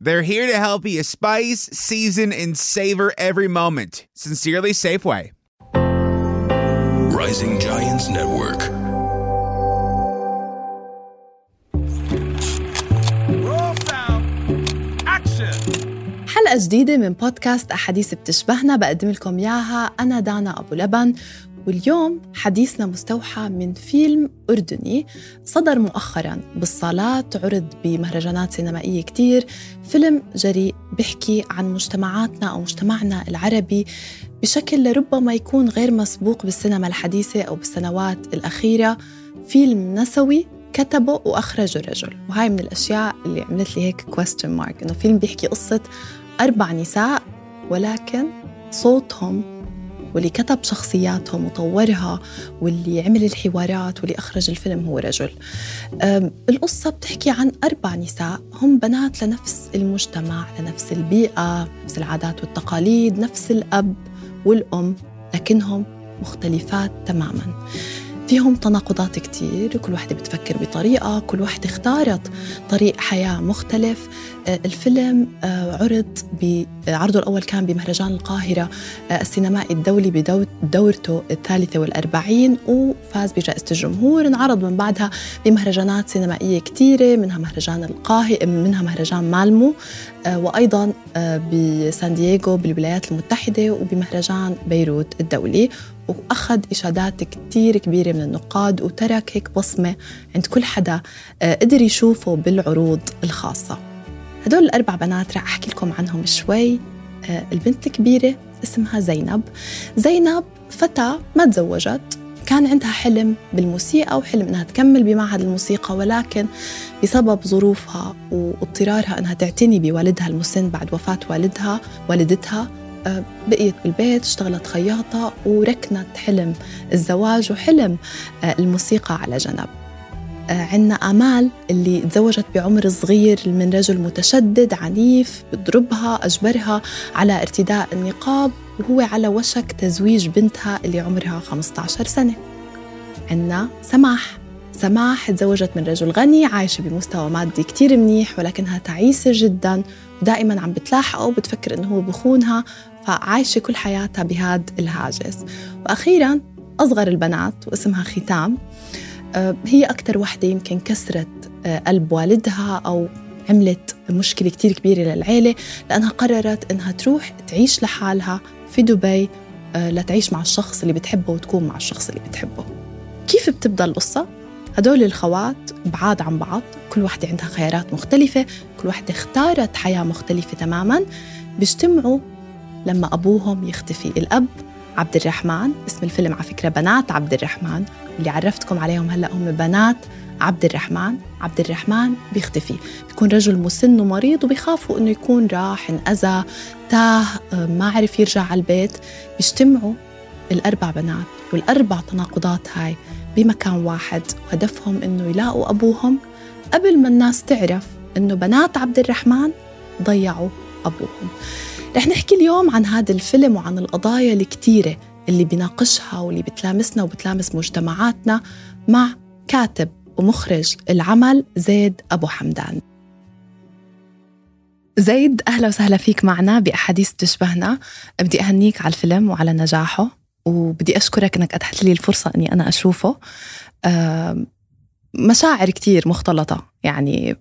They're here to help you spice, season, and savor every moment. Sincerely, Safeway. Rising Giants Network. Roll sound. Action. حلقة جديدة من بودكاست أحاديث بتشبهنا بقدم لكم إياها أنا دانا أبو لبن واليوم حديثنا مستوحى من فيلم أردني صدر مؤخرا بالصالات عرض بمهرجانات سينمائية كتير فيلم جريء بيحكي عن مجتمعاتنا أو مجتمعنا العربي بشكل لربما يكون غير مسبوق بالسينما الحديثة أو بالسنوات الأخيرة. فيلم نسوي كتبه وأخرجه رجل. وهاي من الأشياء اللي عملت لي هيك question mark إنه فيلم بيحكي قصة أربع نساء ولكن صوتهم واللي كتب شخصياتهم وطورها واللي عمل الحوارات واللي أخرج الفيلم هو رجل. القصة بتحكي عن أربع نساء هم بنات لنفس المجتمع لنفس البيئة نفس العادات والتقاليد نفس الأب والأم لكنهم مختلفات تماماً. فيهم تناقضات كتير كل واحدة بتفكر بطريقة كل واحدة اختارت طريق حياة مختلف. آه، الفيلم آه، عرض بعرضه الأول كان بمهرجان القاهرة آه، السينمائي الدولي بدورته الثالثة والأربعين وفاز بجائزة الجمهور. انعرض من بعدها بمهرجانات سينمائية كتيرة منها مهرجان القاهرة منها مهرجان مالمو آه، وأيضا آه، بسان دييغو بالولايات المتحدة وبمهرجان بيروت الدولي. وأخذ إشادات كتير كبيرة من النقاد وترك هيك بصمة عند كل حدا آه، قدر يشوفه بالعروض الخاصة. هدول الأربع بنات رح أحكي لكم عنهم شوي. آه، البنت الكبيرة اسمها زينب. زينب فتاة ما تزوجت كان عندها حلم بالموسيقى وحلم إنها تكمل بمعهد الموسيقى ولكن بسبب ظروفها واضطرارها إنها تعتني بوالدها المسن بعد وفاة والدها والدتها بقيت بالبيت اشتغلت خياطة وركنت حلم الزواج وحلم آه، الموسيقى على جنب. آه، عنا آمال اللي تزوجت بعمر صغير من رجل متشدد عنيف بضربها أجبرها على ارتداء النقاب وهو على وشك تزويج بنتها اللي عمرها 15 سنة. عنا سماح. سماح تزوجت من رجل غني عايشة بمستوى مادي كتير منيح ولكنها تعيسة جدا ودائما عم بتلاحقه وبتفكر إنه هو بخونها فعايشة كل حياتها بهاد الهاجس وأخيرا أصغر البنات واسمها ختام آه، هي أكثر وحدة يمكن كسرت آه، قلب والدها أو عملت مشكلة كتير كبيرة للعيلة لأنها قررت إنها تروح تعيش لحالها في دبي آه، لتعيش مع الشخص اللي بتحبه وتكون مع الشخص اللي بتحبه كيف بتبدأ القصة؟ هدول الخوات بعاد عن بعض كل واحدة عندها خيارات مختلفة كل واحدة اختارت حياة مختلفة تماما. بيجتمعوا لما أبوهم يختفي. الأب عبد الرحمن اسم الفيلم على فكرة بنات عبد الرحمن. اللي عرفتكم عليهم هلأ هم بنات عبد الرحمن. عبد الرحمن بيختفي. بيكون رجل مسن ومريض وبيخافوا إنه يكون راح انأذى تاه ما عرف يرجع على البيت. بيجتمعوا الأربع بنات والأربع تناقضات هاي. بمكان واحد. وهدفهم إنه يلاقوا أبوهم. قبل ما الناس تعرف إنه بنات عبد الرحمن ضيعوا أبوهم. رح نحكي اليوم عن هذا الفيلم وعن القضايا الكتيرة اللي بيناقشها واللي بتلامسنا وبتلامس مجتمعاتنا مع كاتب ومخرج العمل زيد أبو حمدان. زيد أهلا وسهلا فيك معنا بأحاديث تشبهنا. بدي أهنيك على الفيلم وعلى نجاحه. وبدي أشكرك أنك أتحت لي الفرصة أني أنا أشوفه. مشاعر كتير مختلطة. يعني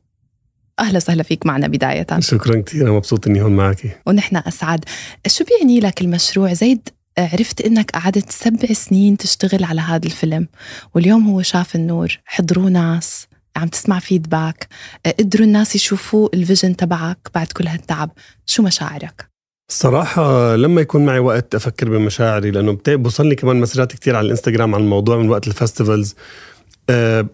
أهلا وسهلا فيك معنا بداية. شكرا كثير مبسوط إني هون معك. ونحن أسعد. شو بيعني لك المشروع؟ زيد عرفت إنك قعدت سبع سنين تشتغل على هذا الفيلم واليوم هو شاف النور. حضروه ناس عم تسمع feedback قدروا الناس يشوفوا ال vision تبعك بعد كل هالتعب. شو مشاعرك؟ الصراحة لما يكون معي وقت أفكر بمشاعري لأنه بوصلني كمان مسجات كتير على الإنستغرام عن الموضوع من وقت ال festivals. أه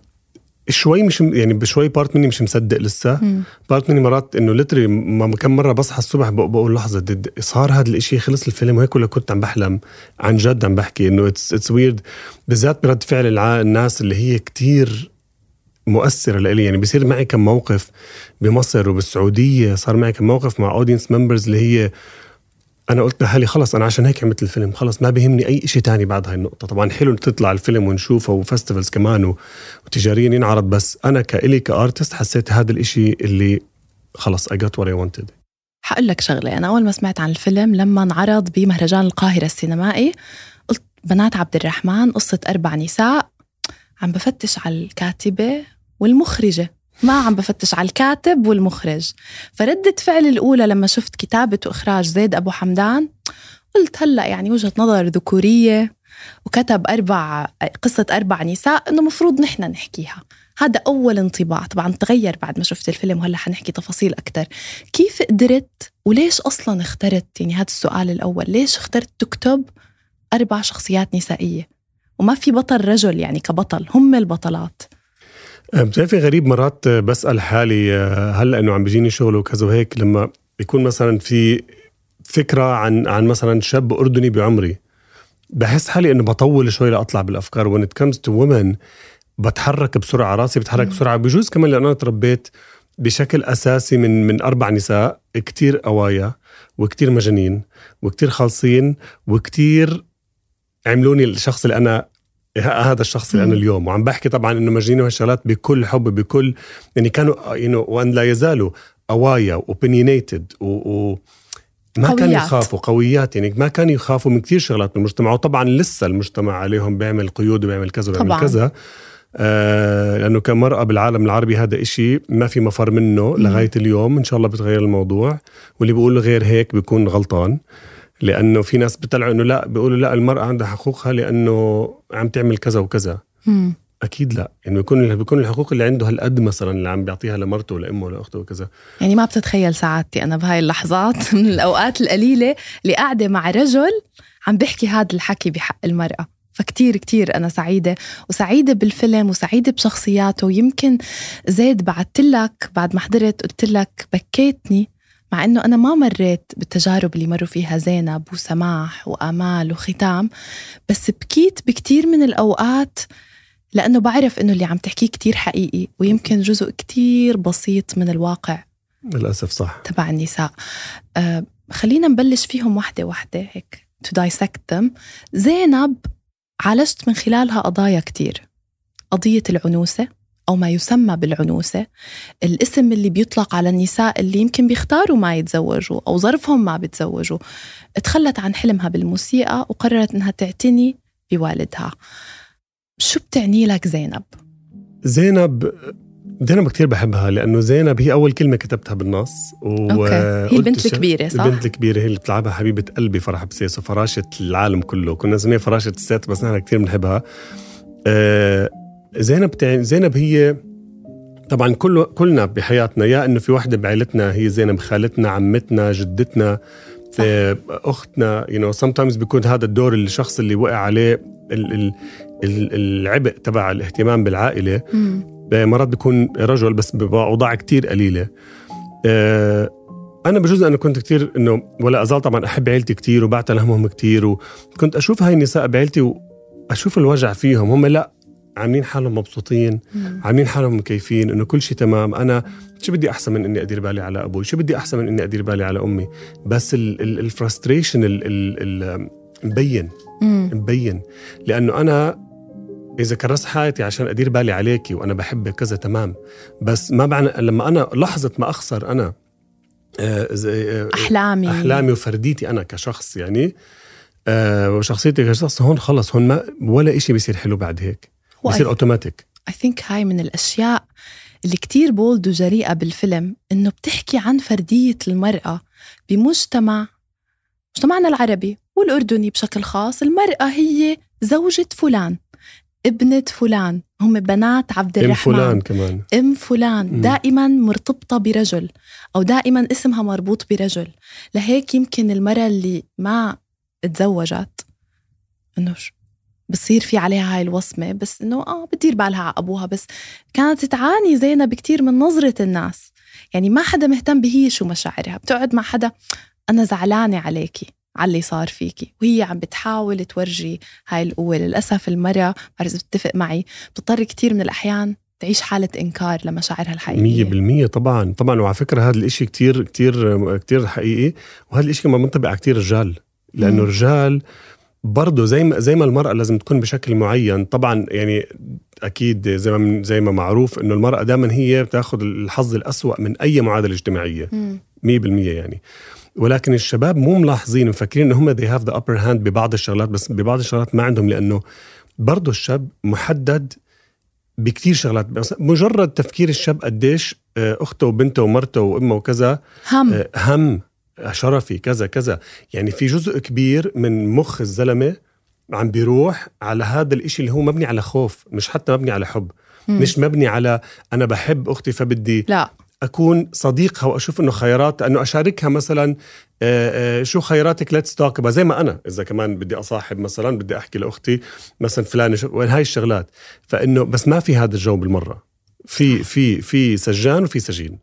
شوي مش يعني بشوي part مني مش مصدق لسه. مم. part مني مرات إنه literally كم مرة بصحى الصبح بق- بقول لحظة دد صار هذا الإشي خلص الفيلم وهيك ولا كنت عم بحلم؟ عن جد عم بحكي إنه it's it's weird بالذات برد فعل الناس اللي هي كتير مؤثرة لإلي. يعني بيصير معي كم موقف بمصر وبالسعودية صار معي كم موقف مع audience members اللي هي أنا قلت لحالي خلص أنا عشان هيك عملت الفيلم خلص ما بيهمني أي شيء تاني بعد هاي النقطة. طبعا حلو تطلع الفيلم ونشوفه و festivals كمان وتجاريا ينعرض بس أنا كإلي كأرتست حسيت هذا الإشي اللي خلص I got what I wanted. حقول لك شغلة أنا أول ما سمعت عن الفيلم لما انعرض بمهرجان القاهرة السينمائي قلت بنات عبد الرحمن قصة أربع نساء عم بفتش على الكاتبة والمخرجة. ما عم بفتش على الكاتب والمخرج. فردة فعل الأولى لما شفت كتابة وإخراج زيد أبو حمدان قلت هلأ يعني وجهة نظر ذكورية وكتب أربع قصة أربع نساء إنه مفروض نحن نحكيها. هذا أول انطباع. طبعا تغير بعد ما شفت الفيلم وهلأ حنحكي تفاصيل أكتر. كيف قدرت وليش أصلا اخترت؟ يعني هذا السؤال الأول. ليش اخترت تكتب أربع شخصيات نسائية؟ وما في بطل رجل يعني كبطل. هم البطلات. بتعرفي غريب مرات بسأل حالي أه، هلا انه عم بيجيني شغل وكذا وهيك لما بيكون مثلا في فكرة عن عن مثلا شاب أردني بعمري بحس حالي إنه بطول شوي لأطلع بالأفكار when it comes to women بتحرك بسرعة راسي بتحرك. بسرعة بجوز كمان لأنه أنا تربيت بشكل أساسي من من أربع نساء كتير قوايا وكتير مجانين وكتير خالصين وكتير عملوني الشخص اللي أنا هذا الشخص اللي أنا. اليوم وعم بحكي طبعا إنه مجانين وهالشغلات بكل حب بكل يعني كانوا يعني وأن لا يزالوا قوايا وبنينيتد و, و ما كانوا قويات. يخافوا قويات يعني ما كانوا يخافوا من كثير شغلات بالمجتمع وطبعا لسه المجتمع عليهم بيعمل قيود وبيعمل كذا وبيعمل طبعاً. كذا آه لأنه كمرأة بالعالم العربي هذا إشي ما في مفر منه مم. لغاية اليوم إن شاء الله بتغير الموضوع واللي بيقول غير هيك بيكون غلطان لأنه في ناس بيطلعوا إنه لا بيقولوا لا المرأة عندها حقوقها لأنه عم تعمل كذا وكذا. مم. أكيد لا. انه بيكون بيكون الحقوق اللي عنده هالقد مثلا اللي عم بيعطيها لمرته ولأمه ولأخته وكذا. يعني ما بتتخيل سعادتي أنا بهاي اللحظات. من الأوقات القليلة اللي قاعدة مع رجل عم بيحكي هذا الحكي بحق المرأة. فكتير كتير أنا سعيدة. وسعيدة بالفيلم وسعيدة بشخصياته. ويمكن زيد بعدت لك بعد ما حضرت قلت لك بكيتني مع إنه أنا ما مريت بالتجارب اللي مروا فيها زينب وسماح وآمال وختام بس بكيت بكتير من الأوقات لأنه بعرف إنه اللي عم تحكيه كتير حقيقي ويمكن جزء كتير بسيط من الواقع للأسف صح. تبع النساء. آه خلينا نبلش فيهم واحدة واحدة هيك to dissect them. زينب عالجت من خلالها قضايا كتير. قضية العنوسة أو ما يسمى بالعنوسة الاسم اللي بيطلق على النساء اللي يمكن بيختاروا ما يتزوجوا أو ظرفهم ما بتزوجوا تخلت عن حلمها بالموسيقى وقررت إنها تعتني بوالدها شو بتعني لك زينب؟ زينب زينب كتير بحبها لأنه زينب هي أول كلمة كتبتها بالنص و... okay. هي البنت الكبيرة صح؟ البنت الكبيرة هي اللي بتلعبها حبيبة قلبي فرح بسيسو فراشة العالم كله كنا نسميها فراشة الست بس نحن كتير بنحبها آه زينب زينب هي طبعا كله كلنا بحياتنا يا إنه في وحدة بعائلتنا هي زينب خالتنا عمتنا جدتنا صح. آه، أختنا you know sometimes بيكون هذا الدور الشخص اللي وقع عليه ال- ال- ال- العبء تبع الاهتمام بالعائلة مم. مرات بيكون رجل بس بأوضاع كتير قليلة آه، أنا بجوز أنا كنت كتير إنه ولا أزال طبعا أحب عيلتي كتير وبعتل همهم كتير وكنت أشوف هاي النساء بعيلتي وأشوف الوجع فيهم هم لا عاملين حالهم مبسوطين. عاملين حالهم مكيفين إنه كل شيء تمام. أنا شو بدي أحسن من إني أدير بالي على أبوي؟ شو بدي أحسن من إني أدير بالي على أمي؟ بس الفرستريشن مبين. مبين. لأنه أنا إذا كرست حياتي عشان أدير بالي عليكي وأنا بحبك كذا تمام. بس ما معنى لما أنا لحظة ما أخسر أنا آه، زي- آه، أحلامي. أحلامي وفرديتي أنا كشخص يعني آه، وشخصيتي كشخص هون خلص هون ما ولا إشي بيصير حلو بعد هيك. بيصير اوتوماتيك I think هاي من الأشياء اللي كتير بولد وجريئة بالفيلم إنه بتحكي عن فردية المرأة بمجتمع مجتمعنا العربي والأردني بشكل خاص. المرأة هي زوجة فلان ابنة فلان هم بنات عبد إم الرحمن. فلان كمان. إم فلان. دائما مرتبطة برجل أو دائما اسمها مربوط برجل. لهيك يمكن المرأة اللي ما تزوجت إنه ش- بصير في عليها هاي الوصمة بس إنه آه بتدير بالها على أبوها بس كانت تعاني زينب كتير من نظرة الناس. يعني ما حدا مهتم بهي شو مشاعرها بتقعد مع حدا أنا زعلانة عليكي على اللي صار فيكي وهي عم بتحاول تورجي هاي القوة. للأسف المرأة بعرف بتتفق معي بتضطر كتير من الأحيان تعيش حالة إنكار لمشاعرها الحقيقية. مية بالمية طبعا طبعا. وعلى فكرة هذا الإشي كتير كتير كتير حقيقي وهذا الإشي كمان منطبق على كتير رجال لأنه. الرجال برضه زي ما زي ما المرأة لازم تكون بشكل معين. طبعا يعني أكيد زي ما زي ما معروف إنه المرأة دائما هي بتاخذ الحظ الأسوأ من أي معادلة اجتماعية. مم. 100% يعني. ولكن الشباب مو ملاحظين مفكرين ان هم they have the upper hand ببعض الشغلات بس ببعض الشغلات ما عندهم لأنه برضه الشاب محدد بكتير شغلات. مجرد تفكير الشاب قديش آه، أخته وبنته ومرته وأمه وكذا هم. آه، هم. شرفي كذا كذا. يعني في جزء كبير من مخ الزلمة عم بيروح على هذا الإشي اللي هو مبني على خوف مش حتى مبني على حب. مم. مش مبني على أنا بحب أختي فبدي لا. أكون صديقها وأشوف إنه خيارات أنه أشاركها مثلا آه، آه، شو خياراتك ليتس توك زي ما أنا إذا كمان بدي أصاحب مثلا بدي أحكي لأختي مثلا فلانة هاي الشغلات. فإنه بس ما في هذا الجو بالمرة. في في في سجان وفي سجين.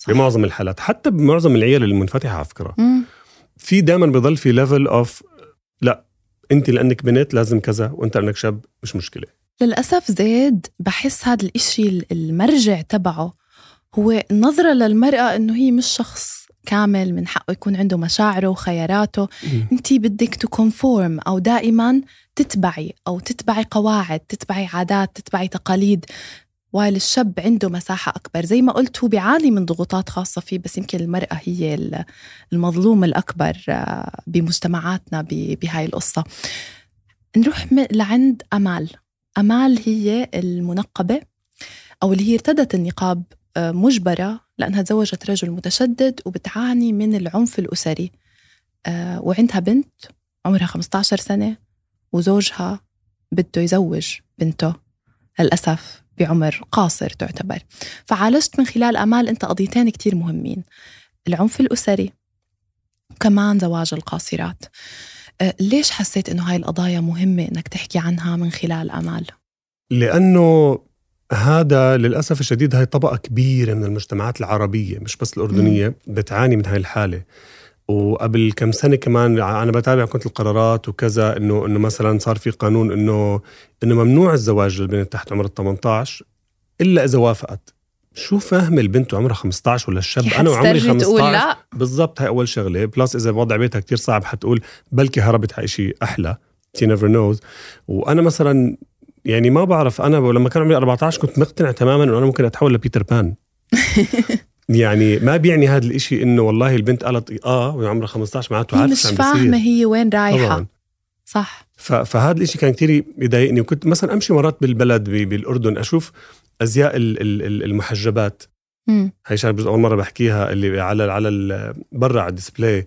صح. بمعظم الحالات حتى بمعظم العيال المنفتحة على فكرة. مم. في دائما بضل في level of لا أنت لأنك بنت لازم كذا وأنت لأنك شاب مش مشكلة. للأسف زيد بحس هذا الإشي المرجع تبعه هو النظرة للمرأة إنه هي مش شخص كامل من حقه يكون عنده مشاعره وخياراته. أنت بدك ت conform أو دائما تتبعي أو تتبعي قواعد تتبعي عادات تتبعي تقاليد. While الشاب عنده مساحة أكبر. زي ما قلت هو بيعاني من ضغوطات خاصة فيه بس يمكن المرأة هي ال- المظلوم الأكبر آه، بمجتمعاتنا بهاي القصة. نروح لعند أمال. أمال هي المنقبة أو اللي هي ارتدت النقاب آه، مجبرة لأنها تزوجت رجل متشدد وبتعاني من العنف الأسري. آه، وعندها بنت عمرها 15 سنة وزوجها بده يزوج بنته للأسف. بعمر قاصر تعتبر. فعالجت من خلال أمال أنت قضيتين كتير مهمين. العنف الأسري وكمان زواج القاصرات. آه، ليش حسيت أنه هاي القضايا مهمة أنك تحكي عنها من خلال أمال؟ لأنه هذا للأسف الشديد هاي طبقة كبيرة من المجتمعات العربية مش بس الأردنية بتعاني من هاي الحالة. وقبل كم سنة كمان أنا بتابع كنت القرارات وكذا إنه إنه مثلا صار في قانون إنه إنه ممنوع الزواج للبنت تحت عمر ال 18 إلا إذا وافقت. شو فاهم البنت وعمرها 15 ولا الشاب؟ أنا وعمري حتسترجي 15 تقول لا. بالضبط هاي أول شغلة. plus إذا وضع بيتها كتير صعب حتقول بلكي هربت على شيء أحلى. she never knows وأنا مثلا يعني ما بعرف أنا لما كان عمري 14 كنت مقتنع تماما إنه أنا ممكن أتحول لبيتر بان. يعني ما بيعني هذا الإشي إنه والله البنت قالت آه وعمرها 15 معناته عارفة مش بيصير. هي وين رايحة. طبعا. صح. فهذا الإشي كان كتير يضايقني. وكنت مثلا أمشي مرات بالبلد بالأردن أشوف أزياء ال- ال- ال- المحجبات. مم. هاي شغلة أول مرة بحكيها اللي على على برا على ال display.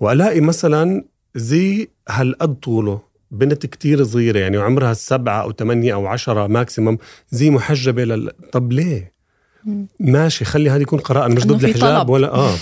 وألاقي مثلا زي هالقد طوله بنت كتير صغيرة يعني وعمرها سبعة أو ثمانية أو عشرة maximum زي محجبة لل... طب ليه؟ ماشي خلي هذا يكون قراءة أنا مش ضد الحجاب. ولا آه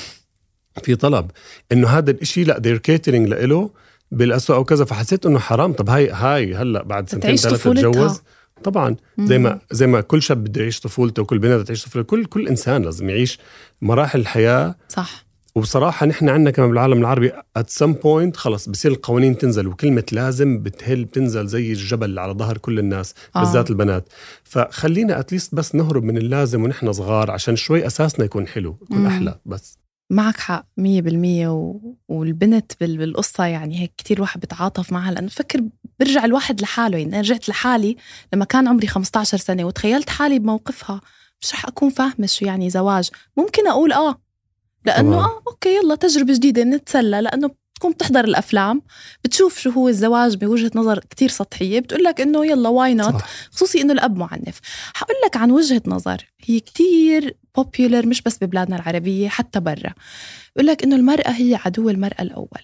في طلب إنه هذا الإشي لا they're catering لإله بالأسوأ أو كذا فحسيت إنه حرام طب هاي هاي هلأ بعد سنتين طفولتها. تتجوز طبعا زي. ما زي ما كل شاب بده يعيش طفولته وكل بنت تعيش طفولته كل كل إنسان لازم يعيش مراحل الحياة صح وبصراحة نحن عندنا كمان بالعالم العربي at some point خلص بصير القوانين تنزل وكلمة لازم بتهل بتنزل زي الجبل على ظهر كل الناس آه. بالذات البنات فخلينا at least بس نهرب من اللازم ونحن صغار عشان شوي أساسنا يكون حلو يكون مم. أحلى بس معك حق مية بالمية و... والبنت بال... بالقصة يعني هيك كتير واحد بتعاطف معها لأنه فكر برجع الواحد لحاله يعني أنا رجعت لحالي لما كان عمري 15 سنة وتخيلت حالي بموقفها مش رح أكون فاهمة شو يعني زواج ممكن أقول آه لأنه طبعاً. آه okay يلا تجربة جديدة نتسلى لأنه بتكون بتحضر الأفلام بتشوف شو هو الزواج بوجهة نظر كتير سطحية بتقول لك إنه يلا why not خصوصي إنه الأب معنف. حقول لك عن وجهة نظر هي كتير popular مش بس ببلادنا العربية حتى برا. بقول لك إنه المرأة هي عدو المرأة الأول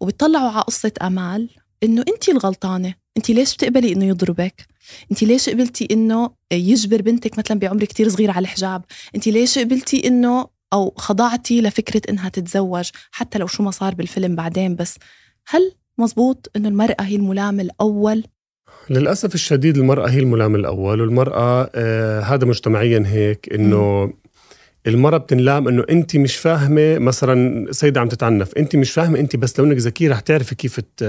وبيطلعوا على قصة أمال إنه أنت الغلطانة. أنت ليش بتقبلي إنه يضربك؟ أنت ليش قبلتي إنه يجبر بنتك مثلا بعمر كتير صغير على الحجاب؟ أنت ليش قبلتي إنه أو خضعتي لفكرة إنها تتزوج حتى لو شو ما صار بالفيلم بعدين بس هل مزبوط إنه المرأة هي الملام الأول؟ للأسف الشديد المرأة هي الملام الأول والمرأة آه هذا مجتمعيا هيك إنه المرأة بتنلام إنه أنت مش فاهمة مثلا سيدة عم تتعنف أنت مش فاهمة أنت بس لو إنك ذكية رح تعرفي كيف ت-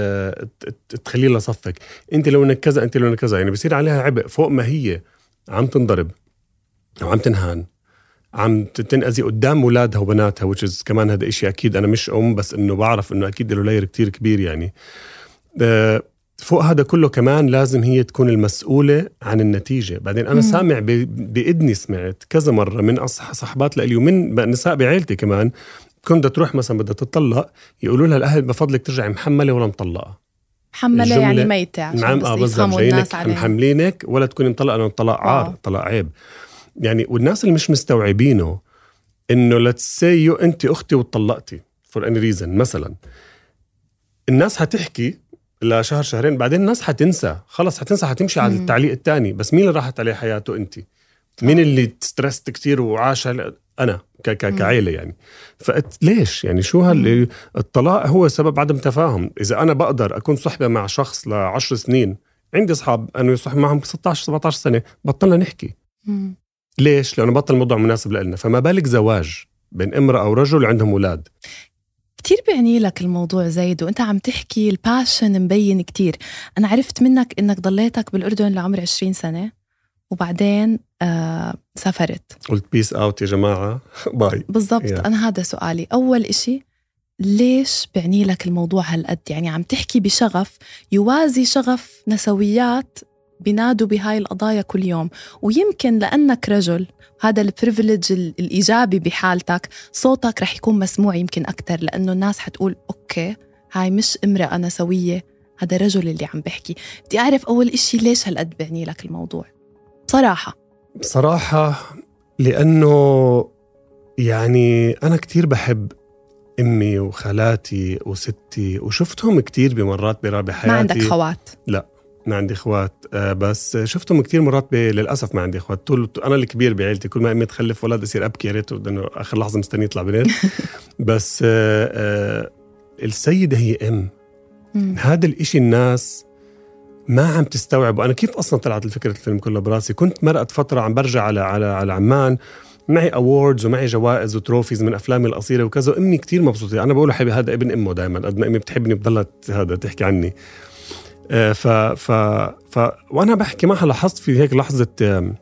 ت- تخليه لصفك. أنت لو إنك كذا أنت لو إنك كذا يعني بصير عليها عبء فوق ما هي عم تنضرب أو عم تنهان. عم تنأذي قدام اولادها وبناتها which كمان هذا إشي أكيد أنا مش أم بس إنه بعرف إنه أكيد له لاير كتير كبير يعني. آه، فوق هذا كله كمان لازم هي تكون المسؤولة عن النتيجة. بعدين أنا مم. سامع ب- بإذني سمعت كذا مرة من صحبات لإلي ومن نساء بعيلتي كمان كنت تروح مثلا بدها تطلق يقولوا لها الأهل بفضلك ترجعي محملة ولا مطلقة. محملة الجملة- يعني ميتة عشان نعم بس آه بالضبط يفهموا جايينك الناس عليها. محملينك ولا تكوني مطلقة لأنه الطلاق عار آه. الطلاق عيب. يعني والناس اللي مش مستوعبينه إنه let's say you أنت أختي وطلقتي for any reason مثلا. الناس حتحكي لشهر شهرين بعدين الناس حتنسى. خلص حتنسى حتمشي على. التعليق الثاني بس مين اللي راحت عليه حياته أنت؟ مين اللي stressed كتير وعاش أنا ك- ك-. كعيلة يعني. فليش يعني شو هال الطلاق هو سبب عدم تفاهم. إذا أنا بقدر أكون صحبة مع شخص لعشر سنين عندي أصحاب أنا صحبه معهم 16 17 سنة بطلنا نحكي. مم. ليش؟ لأنه بطل الموضوع مناسب لنا فما بالك زواج بين امرأة ورجل عندهم أولاد؟ كتير بيعني لك الموضوع زايد وأنت عم تحكي ال passion مبين كتير. أنا عرفت منك إنك ضليتك بالأردن لعمر 20 سنة وبعدين آه سافرت. قلت peace out يا جماعة. bye بالضبط. Yeah. أنا هذا سؤالي. أول إشي ليش بيعني لك الموضوع هالقد؟ يعني عم تحكي بشغف يوازي شغف نسويات بينادوا بهاي القضايا كل يوم. ويمكن لأنك رجل هذا ال privilege الإيجابي بحالتك صوتك رح يكون مسموع يمكن أكتر لأنه الناس حتقول okay هاي مش امرأة نسوية هذا رجل اللي عم بحكي. بدي أعرف أول إشي ليش هالقد بيعني لك الموضوع؟ بصراحة. بصراحة لأنه يعني أنا كتير بحب أمي وخالاتي وستي وشفتهم كتير بمرات برابع حياتي ما عندك خوات؟ ما عندي إخوات آه، بس شفتهم كتير مرات. للأسف ما عندي إخوات. طول أنا الكبير بعيلتي كل ما أمي تخلف ولد اصير أبكي يا ريت آخر لحظة مستني يطلع بنت. بس آه، آه، السيدة هي أم. هذا الإشي الناس ما عم تستوعب وأنا كيف أصلا طلعت الفكرة الفيلم كله براسي؟ كنت مرقت فترة عم برجع على على على عمان. معي awards ومعي جوائز و trophies من أفلامي القصيرة وكذا وأمي كتير مبسوطة. أنا بقول حبيبي هذا ابن أمه دائما قد ما أمي بتحبني بضلها هذا تحكي عني. ف ف ف وأنا بحكي معها لاحظت في هيك لحظة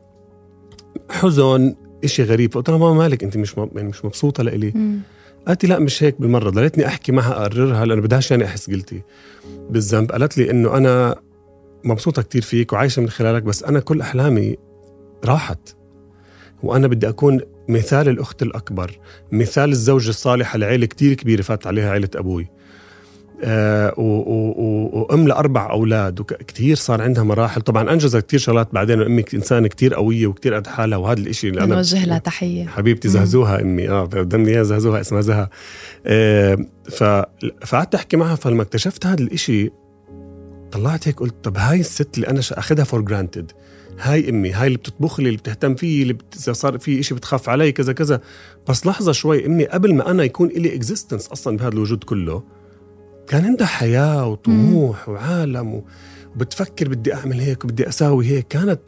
حزن إشي غريب. فقلت لها ماما مالك؟ أنت مش يعني مش مبسوطة لإلي. قالت لي لا مش هيك بالمرة. ضليتني أحكي معها أقررها لأنه بدهاش يعني أحس قلتي بالذنب. قالت لي إنه أنا مبسوطة كتير فيك وعايشة من خلالك بس أنا كل أحلامي راحت. وأنا بدي أكون مثال الأخت الأكبر مثال الزوجة الصالحة لعيلة كتير كبيرة فات عليها عيلة أبوي. آه وأم لأربع أولاد وكثير صار عندها مراحل. طبعا أنجزت كتير شغلات بعدين أمي إنسانة كتير قوية وكتير قد حالها وهذا الإشي اللي أنا نوجه لها تحية. حبيبتي. زهزوها أمي. آه بدمني اياها زهزوها اسمها زها. آه فقعدت أحكي معها فلما اكتشفت هذا الإشي طلعت هيك قلت طب هاي الست اللي أنا أخذها for granted هاي أمي هاي اللي بتطبخ لي اللي بتهتم فيي اللي بت... صار في إشي بتخاف علي كذا كذا. بس لحظة شوي أمي قبل ما أنا يكون لي existence أصلا بهذا الوجود كله كان عندها حياة وطموح وعالم و... وبتفكر بدي أعمل هيك وبدي أساوي هيك. كانت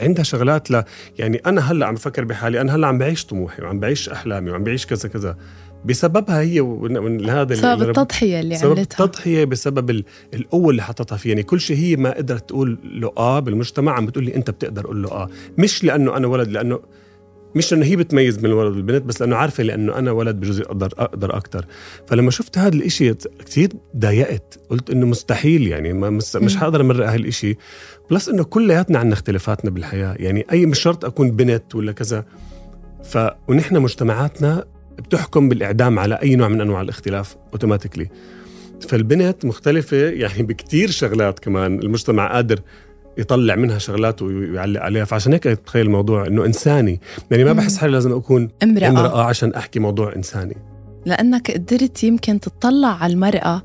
عندها شغلات ل يعني أنا هلأ عم بفكر بحالي أنا هلأ عم بعيش طموحي وعم بعيش أحلامي وعم بعيش كذا كذا. بسببها هي ومن هذا اللي- بسبب التضحية اللي سبب عملتها. التضحية بسبب ال- القوة اللي حطتها فيه يعني كل شيء هي ما قدرت تقول له آه بالمجتمع عم بتقول لي أنت بتقدر قول له آه. مش لأنه أنا ولد لأنه مش لأنه هي بتميز بين الولد والبنت بس لأنه عارفة لأنه أنا ولد بجوز أقدر أقدر أكثر فلما شفت هذا الإشي كثير ضايقت. قلت إنه مستحيل يعني ما مس... مش. حقدر أمرق هالإشي plus إنه كلياتنا عندنا اختلافاتنا بالحياة. يعني أي مش شرط أكون بنت ولا كذا. ف ونحن مجتمعاتنا بتحكم بالإعدام على أي نوع من أنواع الاختلاف automatically فالبنت مختلفة يعني بكتير شغلات كمان. المجتمع قادر يطلع منها شغلات ويعلق عليها. فعشان هيك اتخيل الموضوع إنه إنساني. يعني ما. بحس حالي لازم أكون امرأة, امرأة عشان أحكي موضوع إنساني. لأنك قدرت يمكن تطلع على المرأة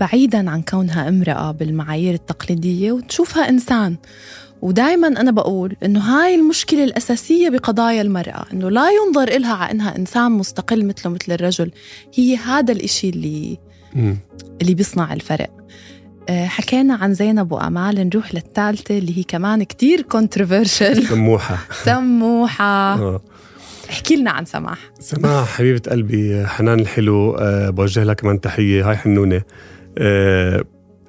بعيدا عن كونها امرأة بالمعايير التقليدية وتشوفها إنسان. ودائما أنا بقول إنه هاي المشكلة الأساسية بقضايا المرأة إنه لا ينظر إلها على إنها إنسان مستقل مثله مثل الرجل. هي هذا الإشي اللي مم. اللي بيصنع الفرق. حكينا عن زينب وأمال نروح للثالثة اللي هي كمان كتير كونتروفيرشل سموحة. سموحة. آه. احكي لنا عن سماح سماح حبيبة قلبي حنان الحلو أه بوجه لها كمان تحية. هاي حنونة. أه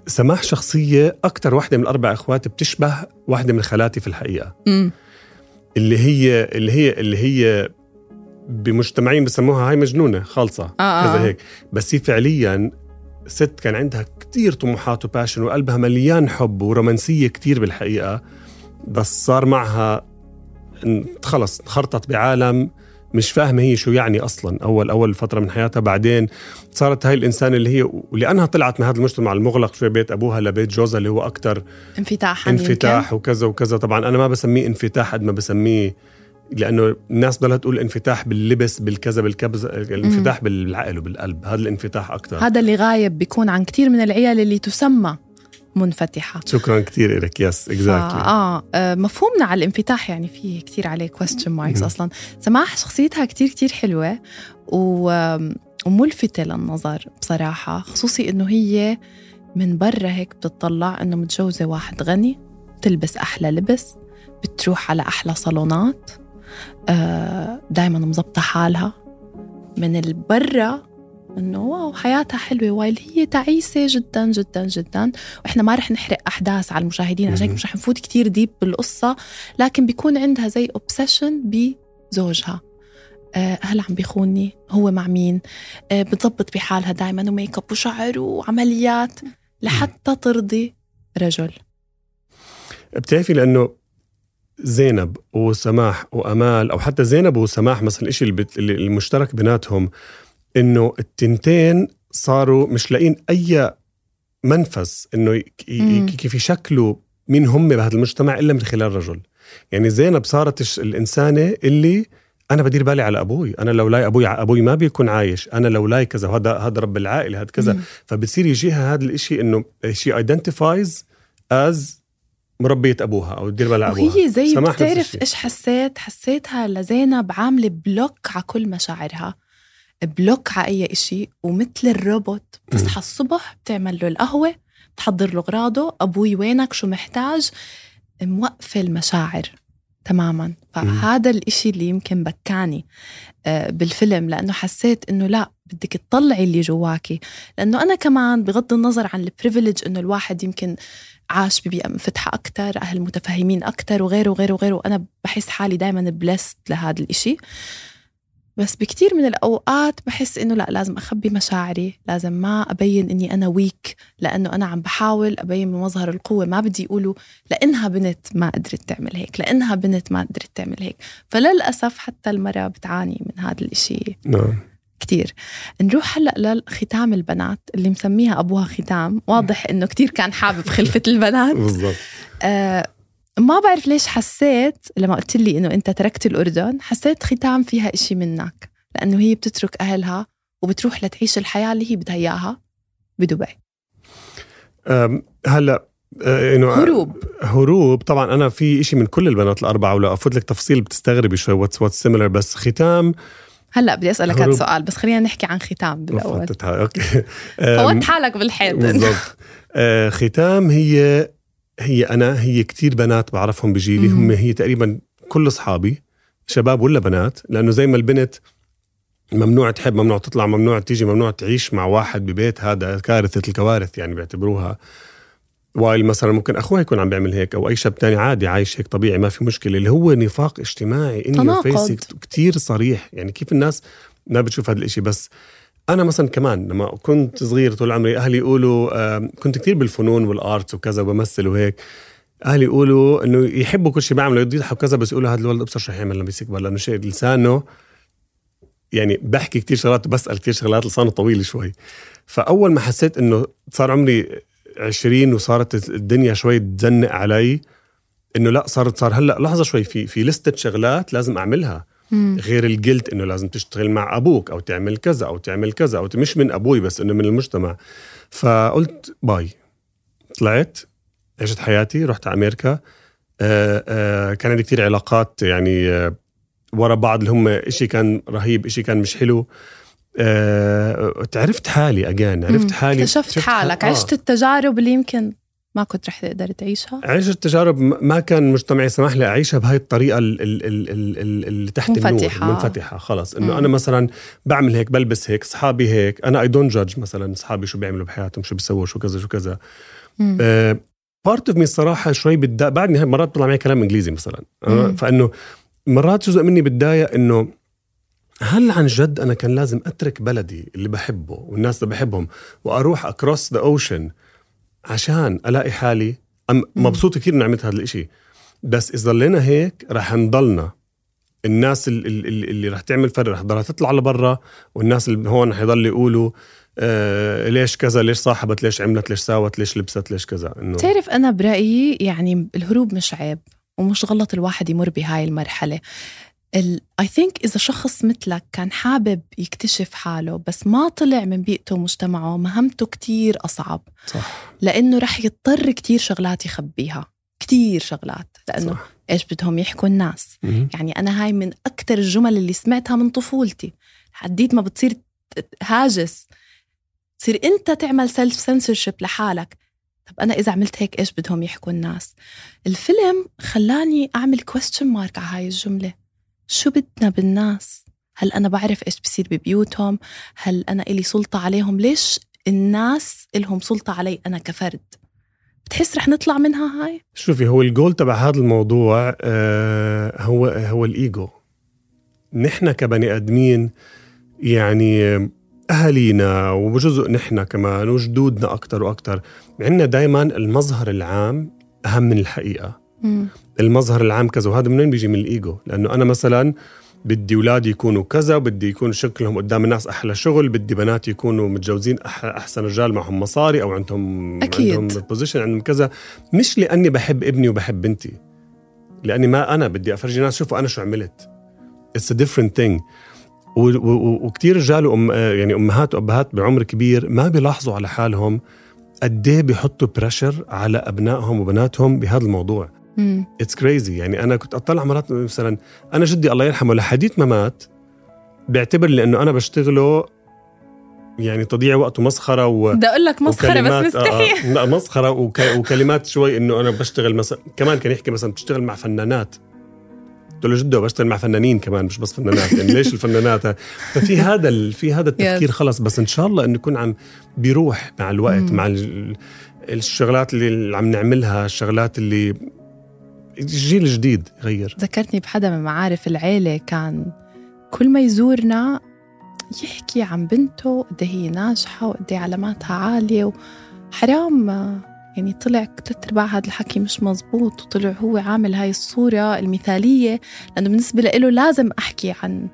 سماح شخصية أكتر واحدة من الأربع إخوات بتشبه واحدة من خالاتي في الحقيقة. اللي هي اللي هي اللي هي بمجتمعين بسموها هاي مجنونة خالصة آه، كذا آه. هيك. بس هي فعليا ست كان عندها كتير طموحات وباشن وقلبها مليان حب ورومانسية كتير بالحقيقة. بس صار معها خلص انخرطت بعالم مش فاهمة هي شو يعني أصلا أول أول فترة من حياتها. بعدين صارت هاي الإنسانة اللي هي ولأنها طلعت من هذا المجتمع المغلق شوي بيت أبوها لبيت جوزها اللي هو أكتر انفتاحا انفتاح وكذا وكذا. طبعا أنا ما بسميه انفتاح قد ما بسميه لأنه الناس ضلها تقول انفتاح باللبس بالكذا بالكبز الانفتاح بالعقل وبالقلب. هذا الانفتاح أكثر هذا اللي غايب بيكون عن كتير من العيال اللي تسمى منفتحة. شكرا كثير لك yes exactly آه، مفهومنا على الانفتاح يعني فيه كتير عليه question marks أصلا. سماح شخصيتها كتير كتير حلوة و وملفتة للنظر بصراحة خصوصي إنه هي من برا هيك بتطلع إنه متجوزة واحد غني بتلبس أحلى لبس بتروح على أحلى صالونات. دايما مزبطة حالها. من البرا إنه wow حياتها حلوة while هي تعيسة جدا جدا جدا. وإحنا ما رح نحرق أحداث على المشاهدين عشان. مش رح نفوت كتير deep بالقصة. لكن بيكون عندها زي obsession بزوجها. آه، هل عم بيخوني هو مع مين؟ آه، بتزبط بحالها دائما وميك اب وشعر وعمليات لحتى ترضي رجل. بتعرفي لأنه زينب وسماح وأمال أو حتى زينب وسماح مثلا الشيء المشترك بيناتهم إنه التنتين صاروا مش لاقين أي منفس إنه. كيف يشكلوا مين هم بهذا المجتمع إلا من خلال رجل يعني زينب صارت الإنسانة اللي أنا بدير بالي على أبوي أنا لولاي أبوي أبوي ما بيكون عايش أنا لولاي كذا وهذا هذا رب العائلة هذا كذا مم. فبصير يجيها هذا الإشي إنه she identifies as مربية أبوها أو تدير بالها على ابوها وهي زي بتعرف. إيش حسيت؟ حسيتها لزينب عاملة block على كل مشاعرها. block على أي إشي ومثل الروبوت بتصحى الصبح بتعمل له القهوة بتحضر له أغراضه أبوي وينك؟ شو محتاج؟ موقفة المشاعر تماما. فهذا الإشي اللي يمكن بكاني آه، بالفيلم لأنه حسيت إنه لا بدك تطلعي اللي جواكي. لأنه أنا كمان بغض النظر عن ال privilege إنه الواحد يمكن عاش ببيئة منفتحة أكتر أهل متفهمين أكتر وغيره وغيره وغيره أنا بحس حالي دايما blessed لهذا الإشي. بس بكتير من الأوقات بحس إنه لا لازم أخبي مشاعري لازم ما أبين إني أنا weak لأنه أنا عم بحاول أبين بمظهر القوة ما بدي يقولوا لأنها بنت ما قدرت تعمل هيك لأنها بنت ما قدرت تعمل هيك. فللأسف حتى المرأة بتعاني من هذا الإشي. نعم. كتير. نروح هلأ لختام البنات اللي مسميها أبوها ختام. واضح إنه كتير كان حابب خلفة البنات. بالضبط. آه ما بعرف ليش حسيت لما قلت لي إنه أنت تركت الأردن حسيت ختام فيها إشي منك. لأنه هي بتترك أهلها وبتروح لتعيش الحياة اللي هي بدها إياها بدبي. هلأ آه، إنه هروب. هروب. طبعا أنا في إشي من كل البنات الأربعة ولا أفوت لك تفصيل بتستغربي شوي what's what's similar بس ختام هلا بدي أسألك هذا. السؤال بس خلينا نحكي عن ختام بالأول. أوكي. فوت حالك بالحيط بالضبط. آه، ختام هي هي أنا هي كتير بنات بعرفهم بجيلي. هم هي تقريبا كل أصحابي شباب ولا بنات لأنه زي ما البنت ممنوع تحب ممنوع تطلع ممنوع تيجي ممنوع تعيش مع واحد ببيت هذا كارثة الكوارث يعني بيعتبروها. while مثلا ممكن اخوها يكون عم بيعمل هيك أو أي شاب تاني عادي عايش هيك طبيعي ما في مشكلة. اللي هو نفاق اجتماعي تناقض. فيس كتير صريح. يعني كيف الناس ما بتشوف هذا الإشي؟ بس أنا مثلا كمان لما كنت صغير طول عمري أهلي يقولوا آم، كنت كتير بالفنون وال arts وكذا وبمثل وهيك. أهلي يقولوا إنه يحبوا كل شيء بعمله يضحكوا كذا بس يقولوا هذا الولد أبصر شو حيعمل لما يكبر لأنه شيء لسانه يعني بحكي كتير شغلات وبسال كتير شغلات لسانه طويل شوي. فأول ما حسيت إنه صار عمري عشرين وصارت الدنيا شوي تزنق علي إنه لا صارت صار هلأ لحظة شوي في في لستة شغلات لازم أعملها. مم. غير الجلد إنه لازم تشتغل مع أبوك أو تعمل كذا أو تعمل كذا أو مش من أبوي بس إنه من المجتمع. فقلت باي. طلعت عشت حياتي رحت على أمريكا. آه آه كان عندي كتير علاقات يعني آه ورا بعض اللي هم إشي كان رهيب إشي كان مش حلو. آه عرفت حالي اجان عرفت حالي اكتشفت شفت حالك حال- آه. عشت التجارب اللي يمكن ما كنت رح تقدر تعيشها عيش التجارب ما كان مجتمعي سمح لي أعيشها بهاي الطريقة ال- ال- ال- ال- ال- اللي تحت منفتحة. النور منفتحة خلص إنه. أنا مثلا بعمل هيك بلبس هيك اصحابي هيك أنا I don't judge مثلا اصحابي شو بيعملوا بحياتهم شو بيسووا شو كذا شو كذا. part of me الصراحة شوي بتضايق بعدني هاي مرات بيطلع معي كلام إنجليزي مثلا مم. فإنه مرات جزء مني بتضايق إنه هل عن جد أنا كان لازم أترك بلدي اللي بحبه والناس اللي بحبهم وأروح across the ocean عشان ألاقي حالي؟ أم مبسوط كثير إني عملت هذا الإشي. بس إذا ضلينا هيك رح نضلنا. الناس اللي, اللي, اللي رح تعمل فرق رح تضلها تطلع لبرا والناس اللي هون رح يضلوا يقولوا آه ليش كذا؟ ليش صاحبت؟ ليش عملت؟ ليش ساوت؟ ليش لبست؟ ليش كذا؟ إنه بتعرف أنا برأيي يعني الهروب مش عيب ومش غلط الواحد يمر بهاي المرحلة. اي ثينك إذا شخص مثلك كان حابب يكتشف حاله بس ما طلع من بيئته ومجتمعه مهمته كتير أصعب. صح. لأنه رح يضطر كتير شغلات يخبيها. كتير شغلات. لأنه صح. إيش بدهم يحكوا الناس؟ مهم. يعني أنا هاي من أكتر الجمل اللي سمعتها من طفولتي. حديت ما بتصير هاجس. تصير أنت تعمل سيلف سنسورشيب لحالك. طب أنا إذا عملت هيك إيش بدهم يحكوا الناس؟ الفيلم خلاني أعمل question mark على هاي الجملة. شو بدنا بالناس؟ هل أنا بعرف إيش بصير ببيوتهم؟ هل أنا إلي سلطة عليهم؟ ليش الناس إلهم سلطة علي أنا كفرد؟ بتحس رح نطلع منها هاي؟ شوفي هو الجول تبع هذا الموضوع آه هو هو الايجو نحن كبني آدمين يعني أهالينا وجزء نحن كمان وجدودنا أكثر وأكثر عندنا دائما المظهر العام أهم من الحقيقة. مم. المظهر العام كذا وهذا منين بيجي من الإيجو لأنه أنا مثلا بدي اولادي يكونوا كذا بدي يكون شكلهم قدام الناس أحلى شغل بدي بناتي يكونوا متجوزين أحسن رجال معهم مصاري أو عندهم أكيد. عندهم بوزيشن عندهم كذا مش لأني بحب ابني وبحب بنتي لأني ما أنا بدي أفرجي الناس شوفوا أنا شو عملت it's a different thing وكثير رجال وأم يعني أمهات وأبهات بعمر كبير ما بيلاحظوا على حالهم قد إيه بيحطوا pressure على أبنائهم وبناتهم بهذا الموضوع. it's crazy يعني أنا كنت أطلع مرات مثلا أنا جدي الله يرحمه لحديث ما مات بيعتبر لي انه أنا بشتغله يعني تضييع وقت ومسخرة و بدي أقول لك مسخرة بس مستحي آه آه لا مسخرة وك وكلمات شوي إنه أنا بشتغل مثلا كمان كان يحكي مثلا بتشتغل مع فنانات. قلت له جده بشتغل مع فنانين كمان مش بس فنانات. يعني ليش الفنانات؟ ففي هذا ال... في هذا التفكير. خلص. بس إن شاء الله إنه يكون عم بيروح مع الوقت. مع ال... الشغلات اللي عم نعملها الشغلات اللي الجيل الجديد يغير. ذكرتني بحدا من معارف العيلة كان كل ما يزورنا يحكي عن بنته قد هي ناجحة وقد علاماتها عالية وحرام يعني طلع ثلاث أرباع هذا الحكي مش مزبوط وطلع هو عامل هاي الصورة المثالية لأنه بالنسبة له لازم أحكي عن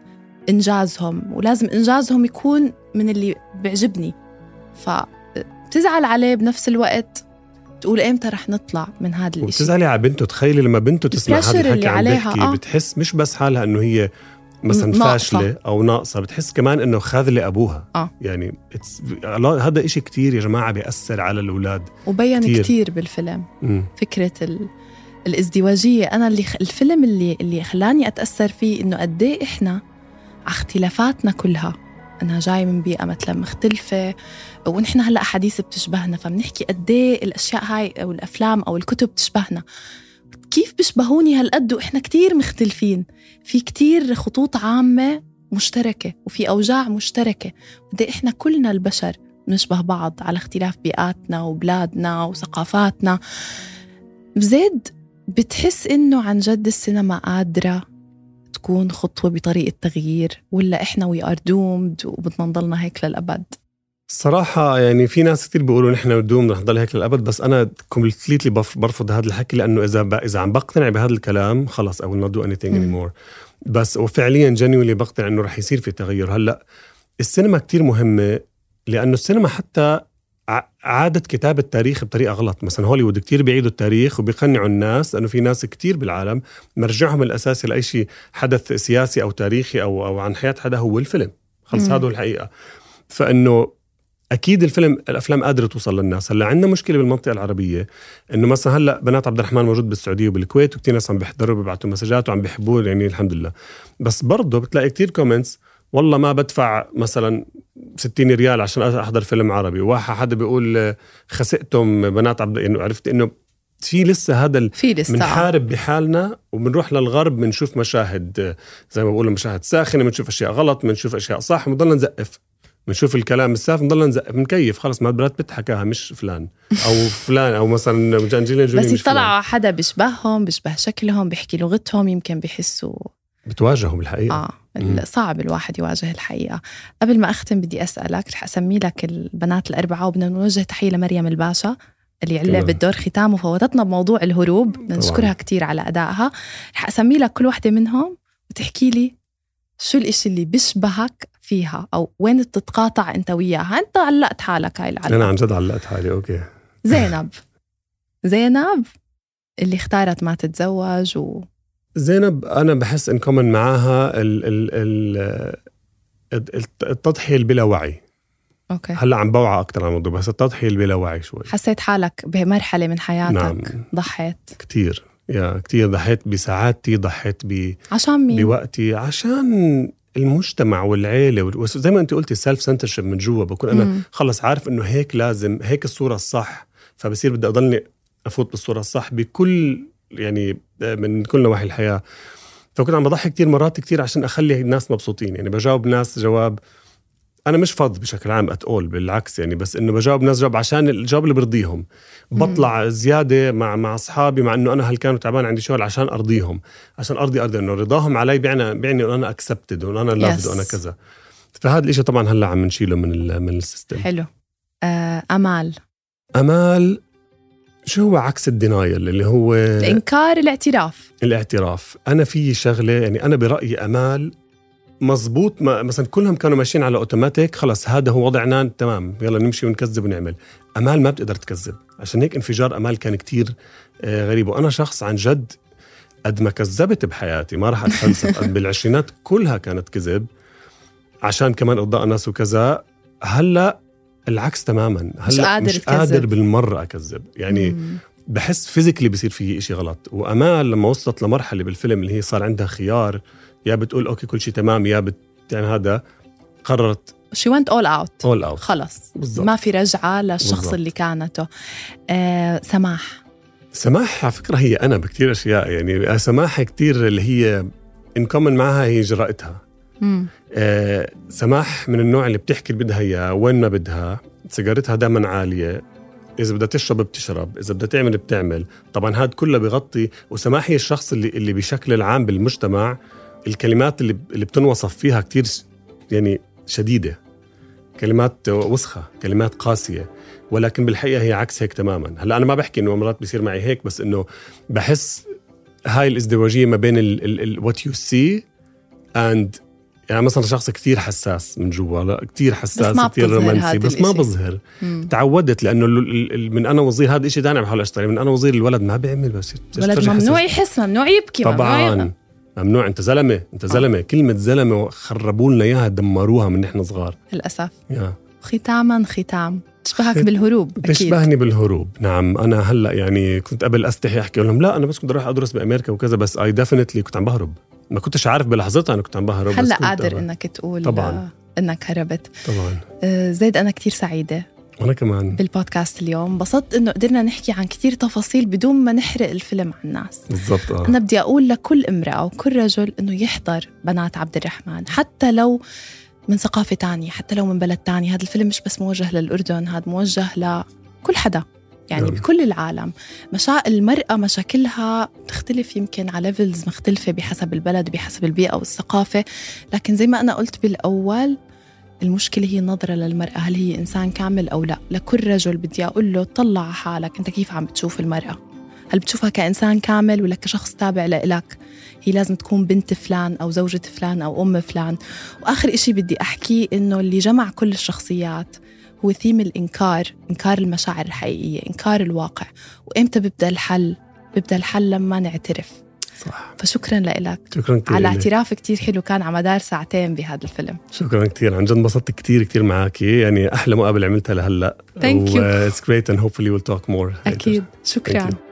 إنجازهم ولازم إنجازهم يكون من اللي بيعجبني. فبتزعل عليه بنفس الوقت تقول إمتى رح نطلع من هذا الإشي وبتزعلي على بنته تخيلي لما بنته تسمع هذا الحكي عم عليها، بيحكي آه. بتحس مش بس حالها إنه هي مثلا. فاشلة أو ناقصة بتحس كمان إنه خاذله أبوها آه. يعني هذا إشي كتير يا جماعة بيأثر على الأولاد وبين كتير. كتير, بالفيلم مم. فكرة ال... الازدواجية أنا اللي خ... الفيلم اللي اللي خلاني أتأثر فيه إنه قد إيه إحنا على اختلافاتنا كلها أنا جاي من بيئة مثلا مختلفة ونحن هلأ أحاديث بتشبهنا فبنحكي قد إيه الأشياء هاي أو الأفلام أو الكتب بتشبهنا. كيف بيشبهوني هالقد وإحنا كتير مختلفين؟ في كتير خطوط عامة مشتركة وفي أوجاع مشتركة. قد إحنا كلنا البشر بنشبه بعض على اختلاف بيئاتنا وبلادنا وثقافاتنا. بزيد بتحس إنه عن جد السينما قادرة تكون خطوة بطريقة تغيير ولا إحنا we are doomed وبدنا نضلنا هيك للأبد؟ صراحة يعني في ناس كتير بيقولوا نحن بدوم رح نضل هيك للأبد بس أنا completely برفض هذا الحكي لأنه إذا. إذا عم بقتنع بهذا الكلام خلص I will not do anything anymore. بس وفعليا genuinely بقتنع إنه رح يصير في تغير هلأ السينما كتير مهمة لأنه السينما حتى ع- عادت كتابة تاريخ بطريقة غلط. مثلا هوليوود كتير بيعيدوا التاريخ وبيقنعوا الناس لأنه في ناس كتير بالعالم مرجعهم الأساسي لأي شيء حدث سياسي أو تاريخي أو, أو عن حياة حدا هو الفيلم. خلص. هذا هو الحقيقة. فإنه أكيد الفيلم الأفلام قادرة توصل للناس. هلأ عندنا مشكلة بالمنطقة العربية إنه مثلا هلأ بنات عبد الرحمن موجود بالسعودية وبالكويت وكثير ناس عم بيحضروا بيبعتوا مسجات وعم بيحبوه يعني الحمد لله. بس برضه بتلاقي كثير كومنتس والله ما بدفع مثلا 60 ريال عشان أحضر فيلم عربي. واحد حدا بيقول آه، خسئتم بنات عبد إنه عرفت إنه في لسه هذا في لسه بنحارب بحالنا وبنروح للغرب بنشوف مشاهد آه، زي ما بقولوا مشاهد ساخنة بنشوف أشياء غلط بنشوف أشياء صح بنضلنا نزقف. بنشوف الكلام الساف بنضلنا نزقف بنكيف. خلص ما براد بيت حكاها مش فلان أو فلان أو مثلا أنجلينا جولي بس. يطلعوا حدا بيشبههم بيشبه شكلهم بيحكي لغتهم يمكن بيحسوا بتواجهوا بالحقيقة آه صعب الواحد يواجه الحقيقة. قبل ما أختم بدي أسألك رح أسمي لك البنات الأربعة وبدنا نوجه تحية لمريم الباشا اللي تمام. لعبت دور ختام وفوتتنا بموضوع الهروب. بدنا نشكرها كتير على أدائها. رح أسمي لك كل وحدة منهم وتحكي لي شو الإشي اللي بيشبهك فيها أو وين بتتقاطع أنت وياها. أنت علقت حالك هاي أنا العلقة عن جد علقت حالي أوكي. زينب. زينب اللي اختارت ما تتزوج و... زينب أنا بحس ان common معاها ال ال ال الت- التضحية اللي بلا وعي. أوكي. هلأ عم بوعى أكثر عن الموضوع بس التضحية اللي بلا وعي شوي. حسيت حالك بمرحلة من حياتك نعم. ضحيت. كتير. يا كتير ضحيت بسعادتي ضحيت ب عشان مين؟ بوقتي عشان المجتمع والعيلة وال- زي ما انت قلتي السيلف سنترشيب من جوا بكون أنا مم. خلص عارف إنه هيك لازم هيك الصورة الصح فبصير بدي أضلني أفوت بالصورة الصح بكل يعني من كل نواحي الحياة. فكنت عم بضحي كتير مرات كتير عشان أخلي الناس مبسوطين. يعني بجاوب ناس جواب أنا مش فض بشكل عام اتقول بالعكس يعني بس إنه بجاوب ناس جواب عشان الجواب اللي برضيهم. بطلع زيادة مع مع أصحابي مع إنه أنا هلكان وتعبان عندي شغل عشان أرضيهم. عشان أرضي أرضي إنه رضاهم علي بيعني بيعني إنه أنا accepted وإنه أنا loved Yes. وأنا كذا. فهذا الإشي طبعا هلأ عم نشيله من من ال system. حلو. آه أمال. أمال شو هو عكس الدينايل اللي هو الإنكار الاعتراف. الاعتراف. أنا في شغلة يعني أنا برأيي أمال مزبوط ما مثلا كلهم كانوا ماشيين على أوتوماتيك خلص هذا هو وضعنا تمام يلا نمشي ونكذب ونعمل. أمال ما بتقدر تكذب. عشان هيك انفجار أمال كان كتير آه، غريب. وأنا شخص عن جد قد ما كذبت بحياتي ما راح أتفلسف. قد بالعشرينات كلها كانت كذب عشان كمان ارضاء الناس وكذا. هلأ العكس تماما هلأ مش قادر مش. قادر بالمرة أكذب يعني مم. بحس physically بصير في إشي غلط وامال لما وصلت لمرحلة بالفيلم اللي هي صار عندها خيار يا بتقول أوكي كل شيء تمام يا بتعمل هذا قررت she went all out all out خلص بالضبط. ما في رجعة للشخص بالضبط. اللي كانته آه سماح سماح على فكرة هي أنا بكثير أشياء يعني سماح كثير اللي هي ان كومن معها هي جرأتها. آه سماح من النوع اللي بتحكي اللي بدها إياه وين ما بدها سيجارتها دائما عالية. إذا بدها تشرب بتشرب إذا بدها تعمل بتعمل. طبعا هذا كله بغطي وسماح هي الشخص اللي اللي بشكل العام بالمجتمع الكلمات اللي اللي بتنوصف فيها كتير ش- يعني شديدة. كلمات وسخة كلمات قاسية. ولكن بالحقيقة هي عكس هيك تماما. هلأ أنا ما بحكي إنه مرات بيصير معي هيك بس إنه بحس هاي الازدواجية ما بين what you see and يعني مثلا شخص كتير حساس من جوا لا كتير حساس بتظهر رومانسي بس ما. بظهر. تعودت لأنه من أنا وصغير هذا شيء ثاني عم بحاول اشتغل من أنا وصغير الولد ما بيعمل بس ولد فجأة ممنوع. يحس ممنوع يبكي طبعا. ممنوع أنت زلمة أنت زلمة كلمة زلمة خربوا لنا اياها دمروها من نحن صغار للأسف يا. ختاما ختام تشبهك بالهروب أكيد بيشبهني بالهروب نعم أنا هلأ يعني كنت قبل أستحي أحكي لهم لا أنا بس كنت رايح أدرس بأمريكا وكذا بس اي ديفينتلي كنت عم بهرب ما كنتش عارف بلحظتها أنا كنت عم بهرب هلأ قادر. إنك تقول طبعاً. آه، إنك هربت. طبعا. آه، زيد أنا كتير سعيدة وأنا كمان. بالبودكاست اليوم. انبسطت إنه قدرنا نحكي عن كتير تفاصيل بدون ما نحرق الفيلم على الناس. بالضبط آه. أنا بدي أقول لكل امرأة وكل رجل إنه يحضر بنات عبد الرحمن حتى لو من ثقافة تانية حتى لو من بلد تاني هذا الفيلم مش بس موجه للأردن هذا موجه لكل حدا. يعني نعم. بكل العالم. مشا... المرأة مشاكلها تختلف يمكن على ليفلز مختلفة بحسب البلد بحسب البيئة والثقافة. لكن زي ما أنا قلت بالأول المشكلة هي النظرة للمرأة هل هي إنسان كامل أو لا. لكل رجل بدي أقول له طلع على حالك أنت كيف عم بتشوف المرأة؟ هل بتشوفها كإنسان كامل ولا كشخص تابع لإلك؟ هي لازم تكون بنت فلان أو زوجة فلان أو أم فلان. وآخر إشي بدي أحكي إنه اللي جمع كل الشخصيات هو ثيم الإنكار إنكار المشاعر الحقيقية إنكار الواقع. وإمتى بيبدأ الحل؟ بيبدأ الحل لما نعترف. صح. فشكرا لك. شكرا كثير على. اعتراف كتير حلو كان على مدار ساعتين بهذا الفيلم. شكرا كثير. عن جد انبسطت كثير كثير معك. يعني أحلى مقابلة عملتها لهلأ. Thank you. و it's great and hopefully we'll talk more later. أكيد. Thank شكرا you.